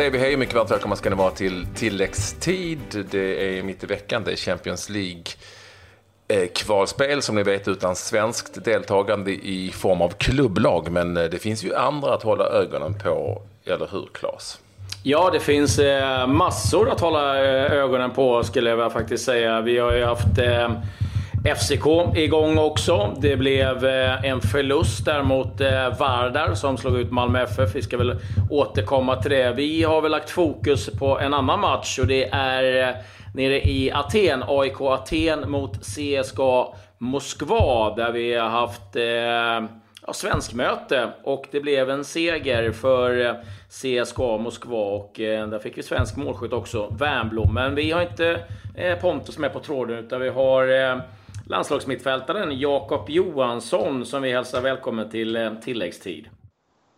säger vi hej mycket varmt välkomna ska ni vara till tilläggstid. Det är mitt i veckan, det är Champions League-kvalspel eh, som ni vet utan svenskt deltagande i form av klubblag. Men eh, det finns ju andra att hålla ögonen på, eller hur Claes? Ja, det finns eh, massor att hålla ögonen på skulle jag faktiskt säga. Vi har ju haft FCK igång också. Det blev eh, en förlust där mot eh, Vardar som slog ut Malmö FF. Vi ska väl återkomma till det. Vi har väl lagt fokus på en annan match och det är eh, nere i Aten. AIK Aten mot CSKA Moskva där vi har haft ja, svenskmöte och det blev en seger för CSKA Moskva och där fick vi svensk målskytt också, Wernbloom. Men vi har inte Pontus med på tråden utan vi har landslagsmittfältaren Jakob Johansson som vi hälsar välkommen till eh, tilläggstid.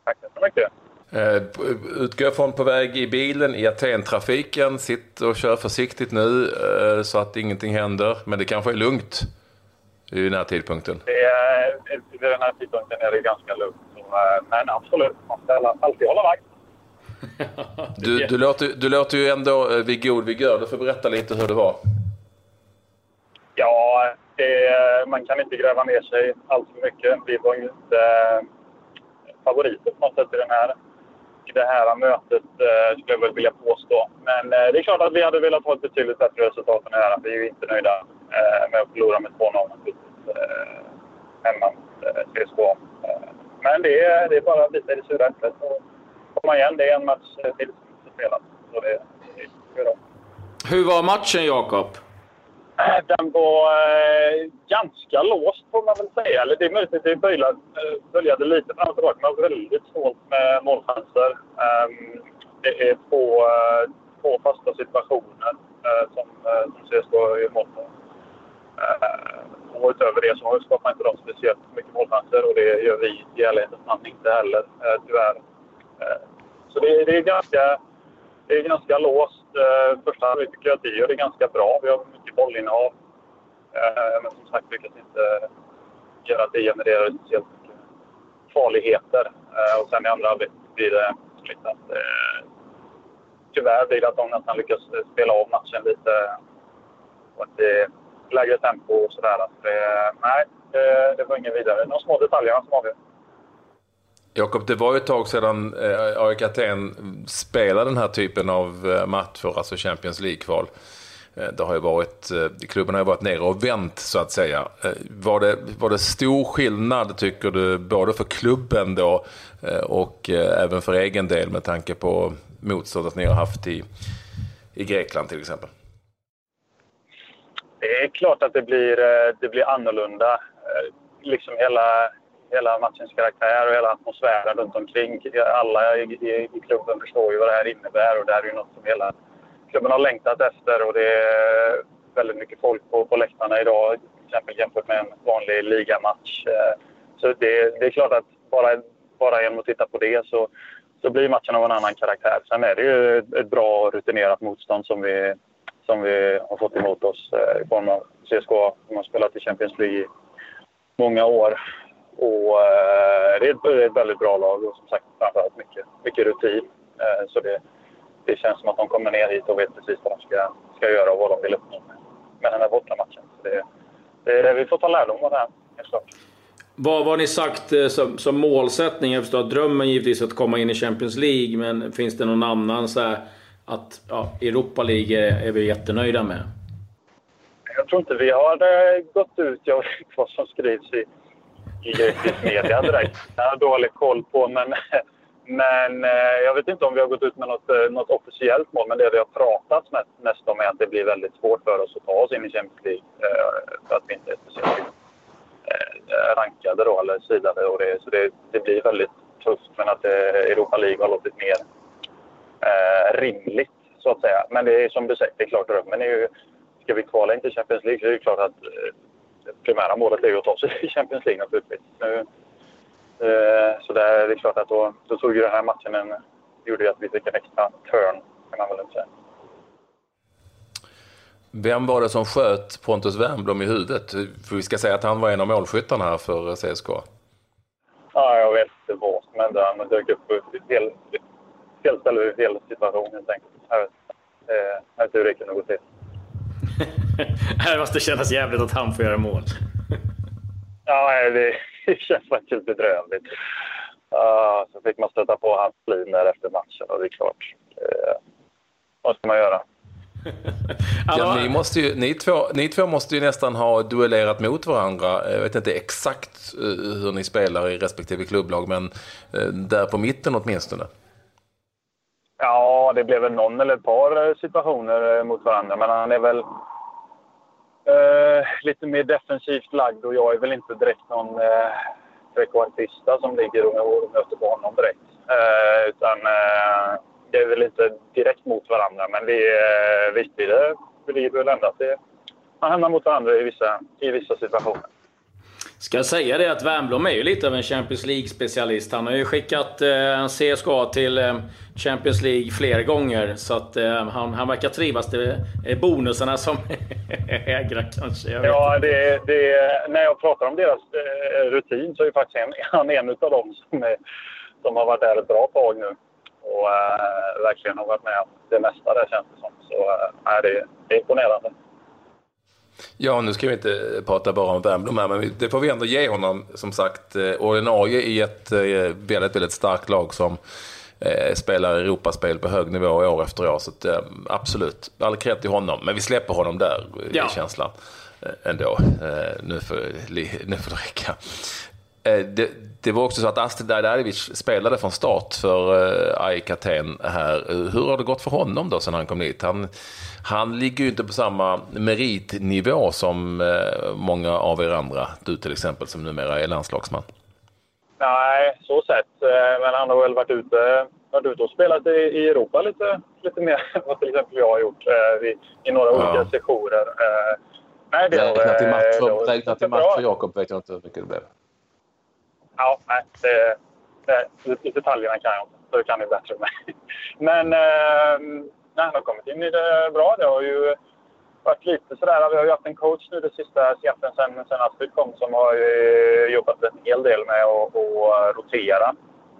Tack så mycket. Uh, utgå från på väg i bilen i Aten-trafiken. Sitt och kör försiktigt nu uh, så att ingenting händer. Men det kanske är lugnt vid den här tidpunkten? Det är, vid den här tidpunkten är det ganska lugnt. Men absolut, man ska alltid hålla vakt. du, du, låter, du låter ju ändå vid god vigör. Du får berätta lite hur det var. Ja, det, man kan inte gräva ner sig allt för mycket. Vi var ju inte eh, favoriter på något sätt i, den här, i det här mötet, eh, skulle jag väl vilja påstå. Men eh, det är klart att vi hade velat ha ett betydligt bättre resultat än det här. Vi är ju inte nöjda med att förlora med 2-0 eh, hemma mot CSKA. Men det är, det är bara att bita i det sura äpplet och komma igen. Det är en match till som spelas. Så det, det är Hur var matchen, Jakob? Den var eh, ganska låst får man väl säga. Eller det är möjligt att det böljade, eh, böljade lite fram och tillbaka. Men väldigt snålt med målchanser. Um, det är två, uh, två fasta situationer uh, som, uh, som CSKA gör mål på. Uh, och utöver det så skapar inte de speciellt mycket målchanser och det gör vi i ärlighetens namn inte heller, uh, tyvärr. Uh, så det, det är ganska det är ganska låst. Eh, första halvlek tycker jag att vi gör det ganska bra. Vi har mycket bollinnehav. Eh, men som sagt lyckas inte göra att det genererar speciellt mycket farligheter. Eh, och sen i andra halvlek blir det lite att eh, tyvärr blir det att de nästan lyckas eh, spela av matchen lite Det är lägre tempo och sådär. Så det, nej, det, det var ingen vidare. De små detaljerna som avgör. Jakob, det var ju ett tag sedan eh, AIK Aten spelade den här typen av eh, matcher, alltså Champions League-kval. Eh, det har ju varit, eh, klubben har ju varit nere och vänt så att säga. Eh, var det, var det stor skillnad tycker du, både för klubben då eh, och även för egen del med tanke på motståndet ni har haft i, i Grekland till exempel? Det är klart att det blir, det blir annorlunda. Liksom hela hela matchens karaktär och hela atmosfären runt omkring. Alla i, i, i klubben förstår ju vad det här innebär och det här är ju något som hela klubben har längtat efter och det är väldigt mycket folk på, på läktarna idag till exempel jämfört med en vanlig ligamatch. Eh, så det, det är klart att bara, bara genom att titta på det så, så blir matchen av en annan karaktär. Sen är det ju ett bra rutinerat motstånd som vi, som vi har fått emot oss eh, i form av CSKA som har spelat i Champions League i många år. Och, eh, det är ett väldigt bra lag och som sagt framförallt mycket, mycket rutin. Eh, så det, det känns som att de kommer ner hit och vet precis vad de ska, ska göra och vad de vill uppnå med, med den här bortamatchen. Så det, det, det, vi får ta lärdom av det här, helt klart. Vad har ni sagt eh, som, som målsättning? Jag förstår att drömmen givetvis att komma in i Champions League, men finns det någon annan så här, att ja, Europa League är vi jättenöjda med? Jag tror inte vi har gått ut, jag vet vad som skrivs i i grekisk media direkt. Jag har dålig koll på, men, men eh, jag vet inte om vi har gått ut med något, eh, något officiellt mål. Men det vi har pratat mest, mest om är att det blir väldigt svårt för oss att ta oss in i Champions League eh, för att vi inte är speciellt rankade då, eller sidade. Och det, så det, det blir väldigt tufft, men att Europa League har låtit mer eh, rimligt, så att säga. Men det är som du säger, det är klart drömmen är ju... Ska vi kvala in till Champions League så är det klart att det primära målet är ju att ta sig till Champions League naturligtvis. Eh, så det är klart att då, då tog ju den här matchen en, gjorde att vi fick en extra turn, kan man väl inte säga. Vem var det som sköt Pontus Wernbloom i huvudet? För vi ska säga att han var en av målskyttarna här för CSKA. Ja, jag vet inte vad som hände. Han dök upp helt, fel ställe i fel situation helt enkelt. Jag vet, jag vet hur det kunde gå till. det måste kännas jävligt att han får göra mål. ja, det, det känns faktiskt bedrövligt. Uh, så fick man stöta på hans flin där efter matchen och det är klart. Uh, vad ska man göra? ja, ni, måste ju, ni, två, ni två måste ju nästan ha duellerat mot varandra. Jag vet inte exakt eh, hur ni spelar i respektive klubblag, men eh, där på mitten åtminstone. Ja, det blev väl någon eller ett par eh, situationer eh, mot varandra, men han är väl eh, lite mer defensivt lagd och jag är väl inte direkt någon eh, trekvartista som ligger och möter på honom direkt. Eh, utan eh, det är väl inte direkt mot varandra, men vi, eh, visst blir det, blir väl ändå att man hamnar mot varandra i vissa, i vissa situationer. Ska jag säga det att Wernbloom är ju lite av en Champions League-specialist. Han har ju skickat eh, CSKA till eh, Champions League flera gånger. Så att eh, han, han verkar trivas. Det är bonusarna som ägrar kanske. ja, det, det, när jag pratar om deras eh, rutin så är faktiskt en, han en av dem som, är, som har varit där ett bra tag nu och äh, verkligen har varit med om det mesta där känns det som. Så äh, det, det är imponerande. Ja, nu ska vi inte prata bara om Wernbloom här, men det får vi ändå ge honom, som sagt, eh, ordinarie i ett väldigt, väldigt starkt lag som eh, spelar Europaspel på hög nivå år efter år. Så att, eh, absolut, all cred till honom. Men vi släpper honom där, ja. i känslan, eh, ändå. Eh, nu, får, nu får det räcka. Det, det var också så att Astrid Dajdarevic spelade från start för uh, AIK Aten här. Hur har det gått för honom då sen han kom dit? Han, han ligger ju inte på samma meritnivå som uh, många av er andra. Du till exempel som numera är landslagsman. Nej, så sett. Eh, men han har väl varit ute, varit ute och spelat i, i Europa lite, lite mer än vad till exempel jag har gjort i, i några olika ja. sessioner. Nej, det räknat till match, räknat till match för Jakob vet jag inte hur mycket det blev ja, nej, det, det, detaljerna kan jag inte. Så det kan ni bättre än mig. Men eh, nej, han har kommit in i det bra. Det har ju varit lite sådär. Vi har ju haft en coach nu det sista sen, sen, sen Astrid kom som har eh, jobbat en hel del med att rotera.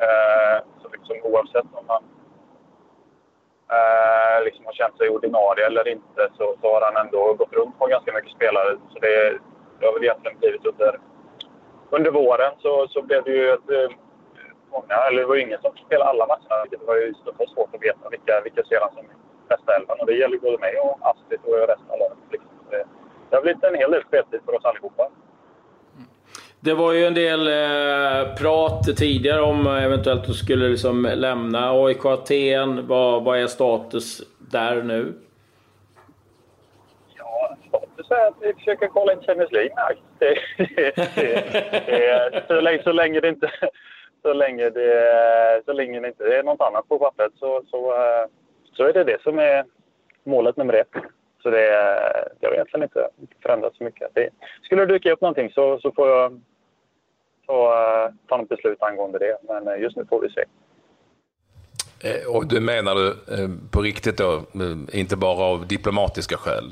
Eh, så liksom oavsett om han eh, liksom har känt sig ordinarie eller inte så, så har han ändå gått runt på ganska mycket spelare. Så det, det har väl egentligen blivit under under våren så, så blev det ju ett, eh, många, eller det var ju ingen som spelade alla matcherna. Det var ju svårt att veta vilka, vilka ser som bästa elvan. Och det gäller både mig och Astrid och resten av laget. Liksom. Det, det har blivit en hel del speltid för oss allihopa. Det var ju en del eh, prat tidigare om eventuellt att du skulle liksom lämna AIK Aten. Vad, vad är status där nu? Säga att vi försöker kolla in Champions League Nej, det, det, så, länge, så länge det inte så länge det, så länge det inte är något annat på pappret så, så, eh, så är det det som är målet nummer ett. Så det, det har egentligen inte förändrats så mycket. Det, skulle det dyka upp någonting så, så får jag ta, eh, ta något beslut angående det. Men eh, just nu får vi se. Eh, och du menar du på riktigt då, eh, inte bara av diplomatiska skäl?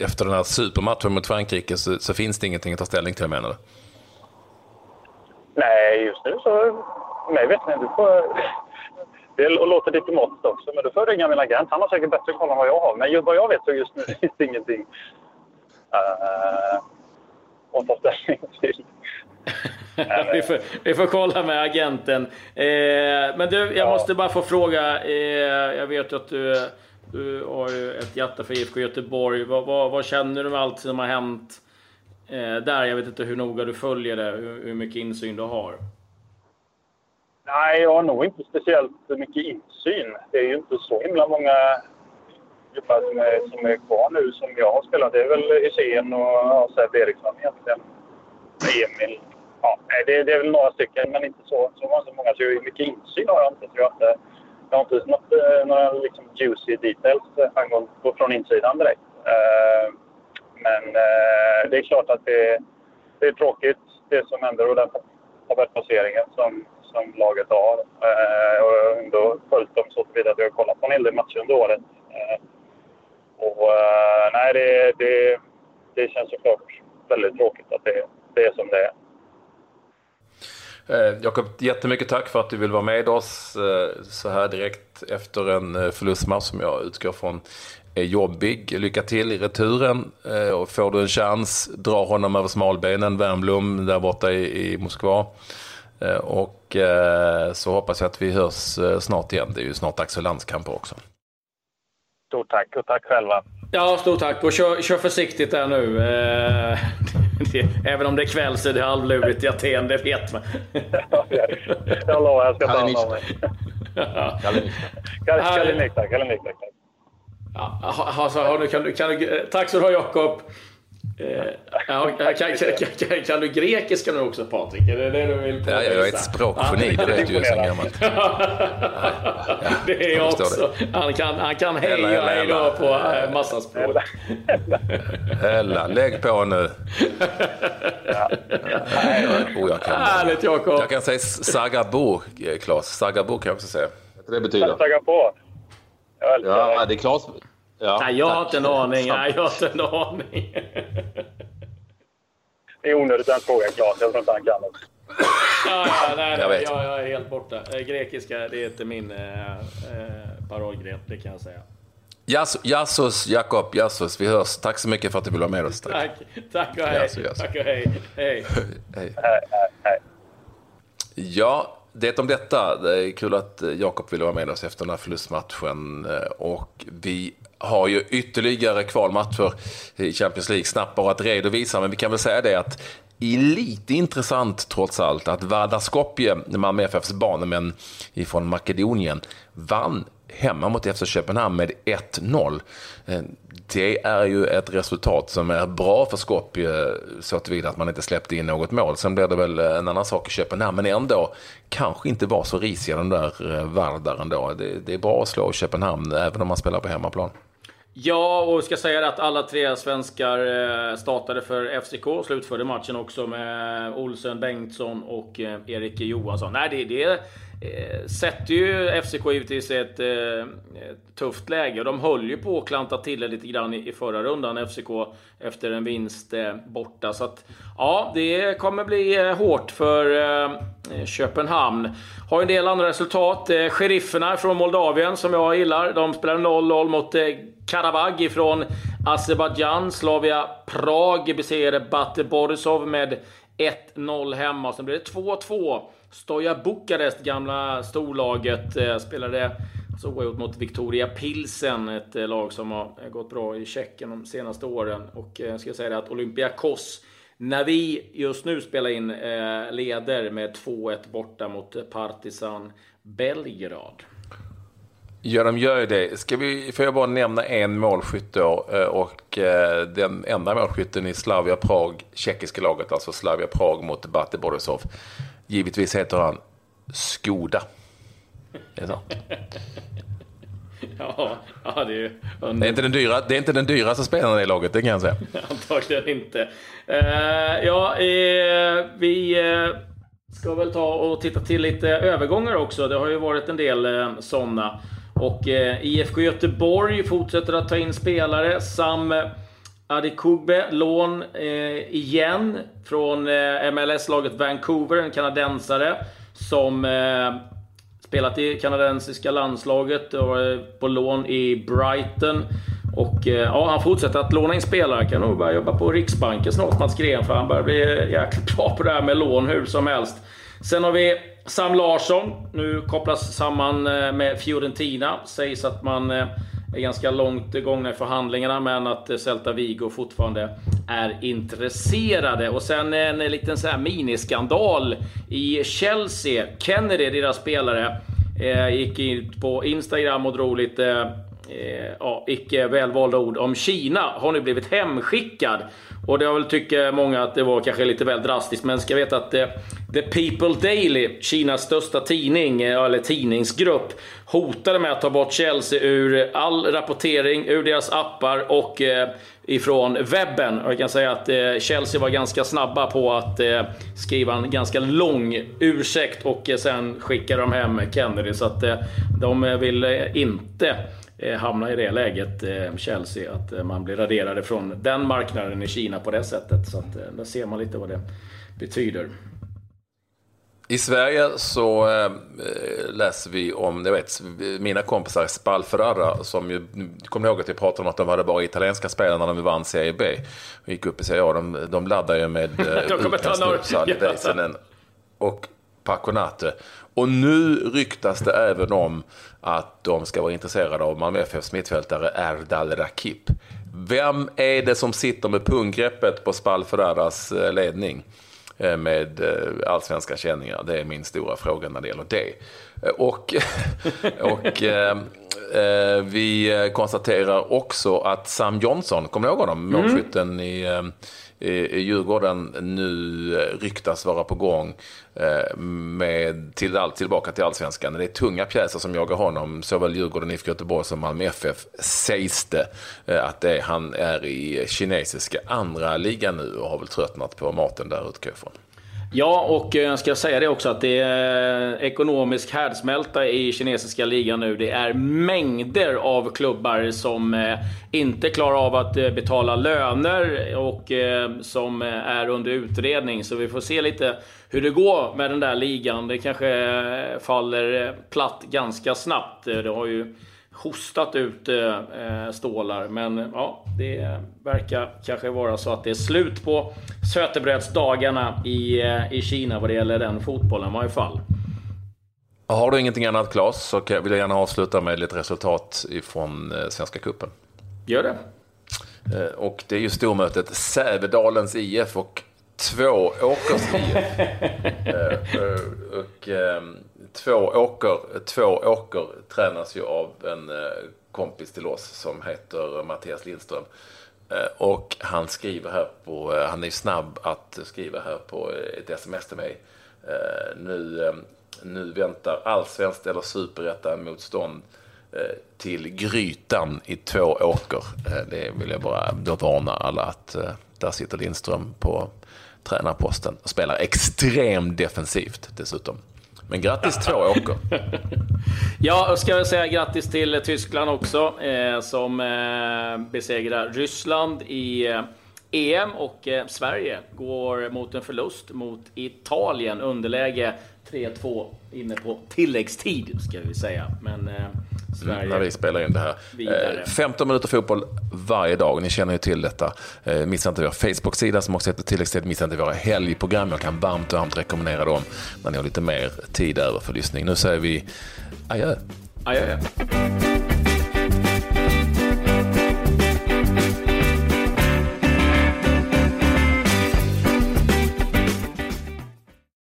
Efter den här supermatchen mot Frankrike så, så finns det ingenting att ta ställning till menar du? Nej, just nu så... Mig vet inte. Du får, det låter diplomatiskt också, men du får ringa min agent. Han har säkert bättre koll än vad jag har. Men just vad jag vet så just nu finns det ingenting uh, att ta ställning till vi, får, vi får kolla med agenten. Eh, men du, jag ja. måste bara få fråga. Eh, jag vet att du, du har ju ett hjärta för IFK Göteborg. Vad, vad, vad, känner du med allt som har hänt eh, där? Jag vet inte hur noga du följer det, hur, hur mycket insyn du har. Nej, jag har nog inte speciellt mycket insyn. Det är ju inte så himla många gubbar som är, som är kvar nu som jag har spelat. Det är väl Hysén och Seb Eriksson egentligen. Emil ja, det, det är väl några stycken, men inte så, så många. Så mycket insyn har jag inte. Så jag har inte, jag har inte något, eh, några liksom juicy details eh, angående, från insidan direkt. Eh, men det är klart att det, det är tråkigt det som händer och den tabellplaceringen som, som laget har. Och jag har ändå följt dem så tillvida att jag har kollat på en hel del matcher under året. och nej, det, det, det känns såklart väldigt tråkigt att det, det är som det är. Eh, Jakob, jättemycket tack för att du vill vara med oss eh, så här direkt efter en eh, förlustmatch som jag utgår från är jobbig. Lycka till i returen. Och får du en chans, dra honom över smalbenen, Wernbloom där borta i, i Moskva. Och så hoppas jag att vi hörs snart igen. Det är ju snart dags för landskamper också. Stort tack och tack själva. Ja, stort tack och kör, kör försiktigt där nu. Det, även om det är kväll så är det halvlurigt i Aten, det vet man. jag lovar, jag ska ta hand om mig. Kalinikta. Kalinikta. Ja, alltså, har du, kan du, kan du, tack så du ha Jakob. Eh, ja, kan, kan, kan, kan, du grekiska nu också Patrik? Är det det du vill Ja, jag är ett språkgeni, det vet du ju sen gammalt. det är jag också. Han kan, han kan hej och hej då på äh, massa språk. Hella, lägg på nu. Oh, jag kan, Härligt Jakob. Jag kan säga sagabo, Claes. Sagabo kan jag också säga. Det betyder? Sagabo. Ja, det är Claes. Ja, nej, jag har inte en aning. Nej, jag har inte en aning. det är onödigt att fråga Claes. Jag tror inte han kan det. Ja, nej, nej, jag, jag, jag, är helt borta. Eh, grekiska, det är inte min eh, eh, parollgren, det kan jag säga. Jassos, Jakob, Jassos, vi hörs. Tack så mycket för att du ville vara med oss. Tack, tack, tack och hej. Jassos, Jassos. Tack och hej. Hej. hej. hej, hej. Ja, det om detta. Det är kul att Jakob ville vara med oss efter den här förlustmatchen. Och vi har ju ytterligare kvalmatcher i Champions League snabbt bara att redovisa. Men vi kan väl säga det att är lite intressant trots allt att Vardar Skopje, Malmö FFs banemän ifrån Makedonien, vann hemma mot FC Köpenhamn med 1-0. Eh, det är ju ett resultat som är bra för Skopje så tillvida att man inte släppte in något mål. Sen blev det väl en annan sak i Köpenhamn, men ändå kanske inte var så risiga den där eh, Vardaren Vardar ändå. Det, det är bra att slå Köpenhamn även om man spelar på hemmaplan. Ja, och ska säga att alla tre svenskar eh, startade för FCK. och Slutförde matchen också med Olsen, Bengtsson och eh, Erik Johansson. Nej, det, det eh, sätter ju FCK givetvis i ett, ett tufft läge. De höll ju på att klanta till det lite grann i, förra rundan, FCK, efter en vinst borta. Så att, ja, det kommer bli hårt för Köpenhamn. Har en del andra resultat. Sherifferna från Moldavien, som jag gillar, de spelar 0-0 mot Karabag från Azerbajdzjan. Slavia Prag besegrade Bate Borisov med 1-0 hemma. Sen blev det 2-2. Stoja Bukarest, gamla storlaget, eh, spelade så oavgjort mot Victoria Pilsen, ett eh, lag som har eh, gått bra i Tjeckien de senaste åren. Och jag ska säga det att Olympiakos, när vi just nu spelar in, leder med 2-1 borta mot Partizan Belgrad. Ja, de gör ju det. Ska vi, får jag bara nämna en målskytt då? Eh, och eh, den enda målskytten i Slavia Prag, tjeckiska laget, alltså Slavia Prag mot Bate Borisov. Givetvis heter han Skoda. Är så? Ja, ja, det är ju... Det är, inte den dyra, det är inte den dyraste spelaren i laget, det kan jag säga. Antagligen inte. Uh, ja, uh, vi uh, ska väl ta och titta till lite övergångar också. Det har ju varit en del uh, sådana. Och eh, IFK Göteborg fortsätter att ta in spelare. Sam eh, Adekugbe, lån eh, igen från eh, MLS-laget Vancouver, en kanadensare som eh, spelat i kanadensiska landslaget och eh, på lån i Brighton. Och eh, ja, han fortsätter att låna in spelare. Kan nog börja jobba på Riksbanken snart, Mats Gren, för han börjar bli jäkligt bra på det här med lån hur som helst. Sen har vi Sam Larsson. Nu kopplas samman eh, med Fiorentina. Sägs att man eh, är ganska långt gångna i förhandlingarna, men att eh, Celta Vigo fortfarande är intresserade. Och sen en liten så här miniskandal i Chelsea. Kennedy, deras spelare, gick ut på Instagram och drog lite ja, icke välvalda ord om Kina. Har nu blivit hemskickad och det har väl tycker många att det var kanske lite väl drastiskt, men ska veta att eh, The People Daily, Kinas största tidning, eh, eller tidningsgrupp, hotade med att ta bort Chelsea ur all rapportering, ur deras appar och eh, ifrån webben. Och jag kan säga att eh, Chelsea var ganska snabba på att eh, skriva en ganska lång ursäkt och eh, sen skickade de hem Kennedy. Så att eh, de eh, vill eh, inte hamna i det läget, eh, Chelsea, att eh, man blir raderade från den marknaden i Kina på det sättet. Så att, där ser man lite vad det betyder. I Sverige så läser vi om, jag vet, mina kompisar Spalferrara som ju, kommer ihåg att jag pratade om att de hade bara italienska spelare när de vann Serie B. Och gick upp i Serie A, de, de laddar ju med äh, och Paconate. Och nu ryktas det även om att de ska vara intresserade av Malmö FFs mittfältare Erdal Rakip. Vem är det som sitter med punggreppet på Spalferaras eh, ledning? Eh, med eh, allsvenska känningar? Det är min stora fråga när det gäller det. Och, och eh, vi konstaterar också att Sam Johnson, kommer ni ihåg honom? Målskytten mm. i, i Eh, Djurgården nu eh, ryktas vara på gång eh, med till, tillbaka till allsvenskan. Det är tunga pjäser som jagar honom, såväl Djurgården, IFK Göteborg som Malmö FF sägs det att det, han är i kinesiska andra ligan nu och har väl tröttnat på maten där utgår ifrån. Ja, och eh, jag ska säga det också att det är ekonomisk härdsmälta i kinesiska ligan nu. Det är mängder av klubbar som eh, inte klarar av att eh, betala löner och som är under utredning. Så vi får se lite hur det går med den där ligan. Det kanske faller platt ganska snabbt. Det har ju hostat ut eh, stålar. Men ja, det verkar kanske vara så att det är slut på sötebrödsdagarna i, eh, i Kina vad det gäller den fotbollen i varje fall. Har du ingenting annat Claes så vill jag gärna avsluta med lite resultat ifrån eh, Svenska Cupen. Gör det. Eh, och det är ju stormötet Sävedalens IF och Tvååkers IF. och, två åker, två åker tränas ju av en eh, kompis till oss som heter Mattias Lindström. Eh, och han skriver här på, eh, han är snabb att skriva här på ett sms till mig. Nu, nu väntar allsvenskt eller superettan-motstånd till Grytan i två åker. Det vill jag bara då varna alla att där sitter Lindström på tränarposten och spelar extremt defensivt dessutom. Men grattis två åker. ja, och ska jag säga grattis till Tyskland också, eh, som eh, besegrar Ryssland i eh, EM och eh, Sverige går mot en förlust mot Italien. Underläge 3-2 inne på tilläggstid, ska vi säga. Men eh, Sverige. Mm, när vi spelar in det här. Vidare. 15 eh, minuter fotboll varje dag. Ni känner ju till detta. Eh, missa inte vår Facebook-sida som också heter tilläggstid. Missa inte våra helgprogram. Jag kan varmt och varmt rekommendera dem när ni har lite mer tid över för lyssning. Nu säger vi adjö. Adjö.